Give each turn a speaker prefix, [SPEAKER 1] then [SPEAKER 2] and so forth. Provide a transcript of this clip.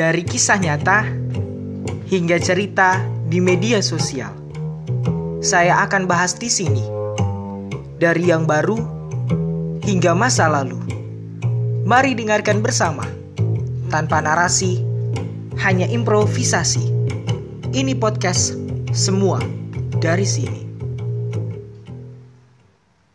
[SPEAKER 1] Dari kisah nyata hingga cerita di media sosial, saya akan bahas di sini. Dari yang baru hingga masa lalu. Mari dengarkan bersama. Tanpa narasi, hanya improvisasi. Ini podcast semua dari sini.